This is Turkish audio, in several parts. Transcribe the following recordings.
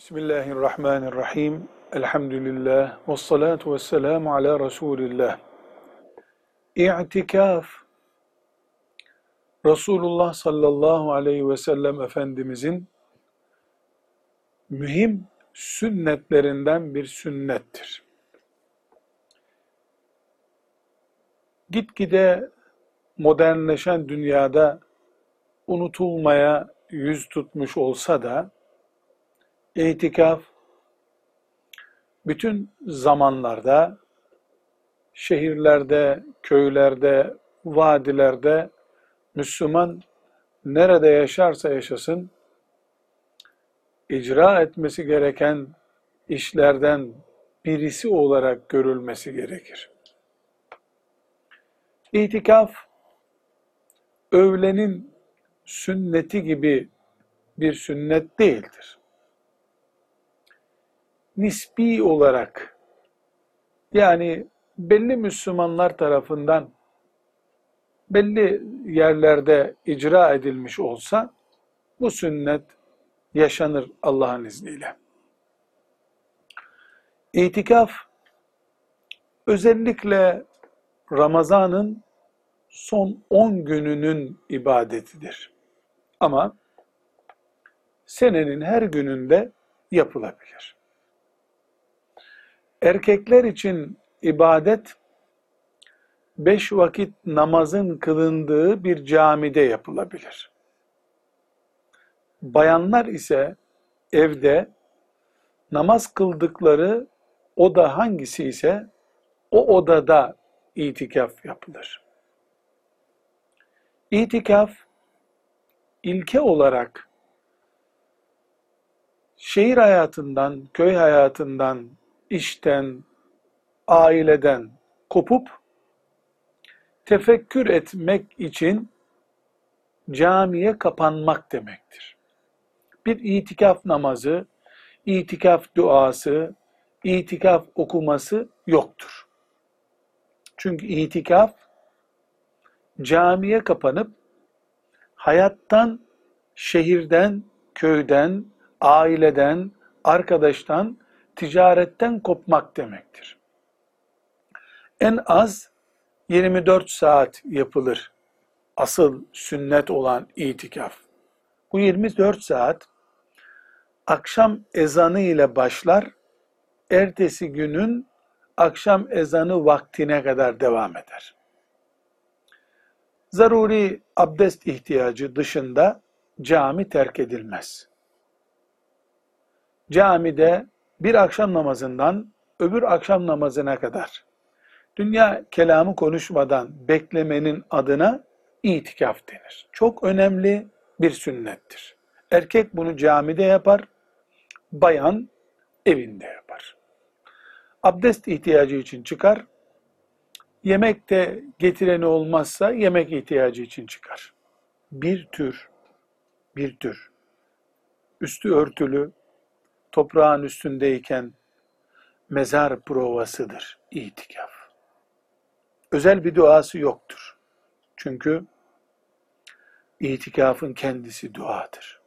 Bismillahirrahmanirrahim. Elhamdülillah. Ve salatu ve selamu ala Resulillah. İ'tikaf, Resulullah sallallahu aleyhi ve sellem Efendimizin mühim sünnetlerinden bir sünnettir. Gitgide modernleşen dünyada unutulmaya yüz tutmuş olsa da İtikaf bütün zamanlarda, şehirlerde, köylerde, vadilerde Müslüman nerede yaşarsa yaşasın icra etmesi gereken işlerden birisi olarak görülmesi gerekir. İtikaf öğlenin sünneti gibi bir sünnet değildir nispi olarak yani belli Müslümanlar tarafından belli yerlerde icra edilmiş olsa bu sünnet yaşanır Allah'ın izniyle. İtikaf özellikle Ramazan'ın son 10 gününün ibadetidir. Ama senenin her gününde yapılabilir. Erkekler için ibadet beş vakit namazın kılındığı bir camide yapılabilir. Bayanlar ise evde namaz kıldıkları oda hangisi ise o odada itikaf yapılır. İtikaf ilke olarak şehir hayatından, köy hayatından, işten, aileden kopup tefekkür etmek için camiye kapanmak demektir. Bir itikaf namazı, itikaf duası, itikaf okuması yoktur. Çünkü itikaf camiye kapanıp hayattan, şehirden, köyden, aileden, arkadaştan ticaretten kopmak demektir. En az 24 saat yapılır asıl sünnet olan itikaf. Bu 24 saat akşam ezanı ile başlar, ertesi günün akşam ezanı vaktine kadar devam eder. Zaruri abdest ihtiyacı dışında cami terk edilmez. Camide bir akşam namazından öbür akşam namazına kadar dünya kelamı konuşmadan beklemenin adına itikaf denir. Çok önemli bir sünnettir. Erkek bunu camide yapar, bayan evinde yapar. Abdest ihtiyacı için çıkar, yemek de getireni olmazsa yemek ihtiyacı için çıkar. Bir tür, bir tür, üstü örtülü, toprağın üstündeyken mezar provasıdır itikaf. Özel bir duası yoktur. Çünkü itikafın kendisi duadır.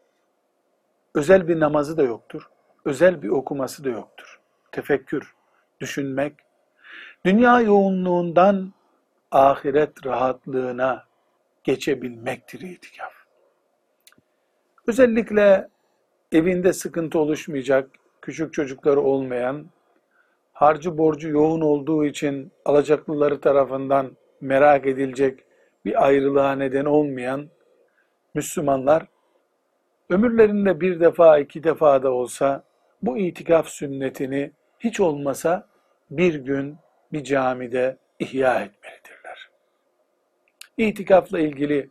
Özel bir namazı da yoktur. Özel bir okuması da yoktur. Tefekkür, düşünmek, dünya yoğunluğundan ahiret rahatlığına geçebilmektir itikaf. Özellikle evinde sıkıntı oluşmayacak, küçük çocukları olmayan, harcı borcu yoğun olduğu için alacaklıları tarafından merak edilecek bir ayrılığa neden olmayan Müslümanlar ömürlerinde bir defa iki defa da olsa bu itikaf sünnetini hiç olmasa bir gün bir camide ihya etmelidirler. İtikafla ilgili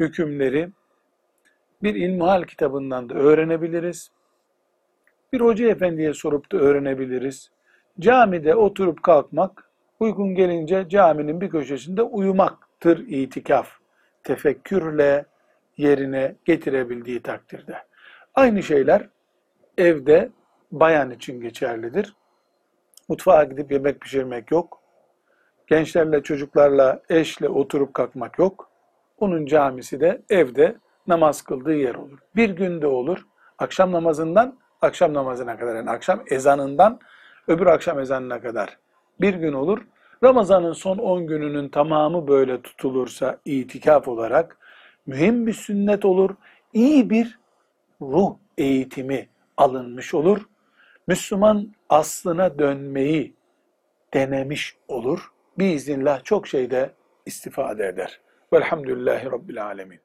hükümleri bir ilmihal kitabından da öğrenebiliriz. Bir hoca efendiye sorup da öğrenebiliriz. Camide oturup kalkmak, uygun gelince caminin bir köşesinde uyumaktır itikaf. Tefekkürle yerine getirebildiği takdirde. Aynı şeyler evde bayan için geçerlidir. Mutfağa gidip yemek pişirmek yok. Gençlerle, çocuklarla, eşle oturup kalkmak yok. Onun camisi de evde namaz kıldığı yer olur. Bir günde olur. Akşam namazından akşam namazına kadar yani akşam ezanından öbür akşam ezanına kadar bir gün olur. Ramazan'ın son 10 gününün tamamı böyle tutulursa itikaf olarak mühim bir sünnet olur. İyi bir ruh eğitimi alınmış olur. Müslüman aslına dönmeyi denemiş olur. Biiznillah çok şeyde istifade eder. Velhamdülillahi Rabbil Alemin.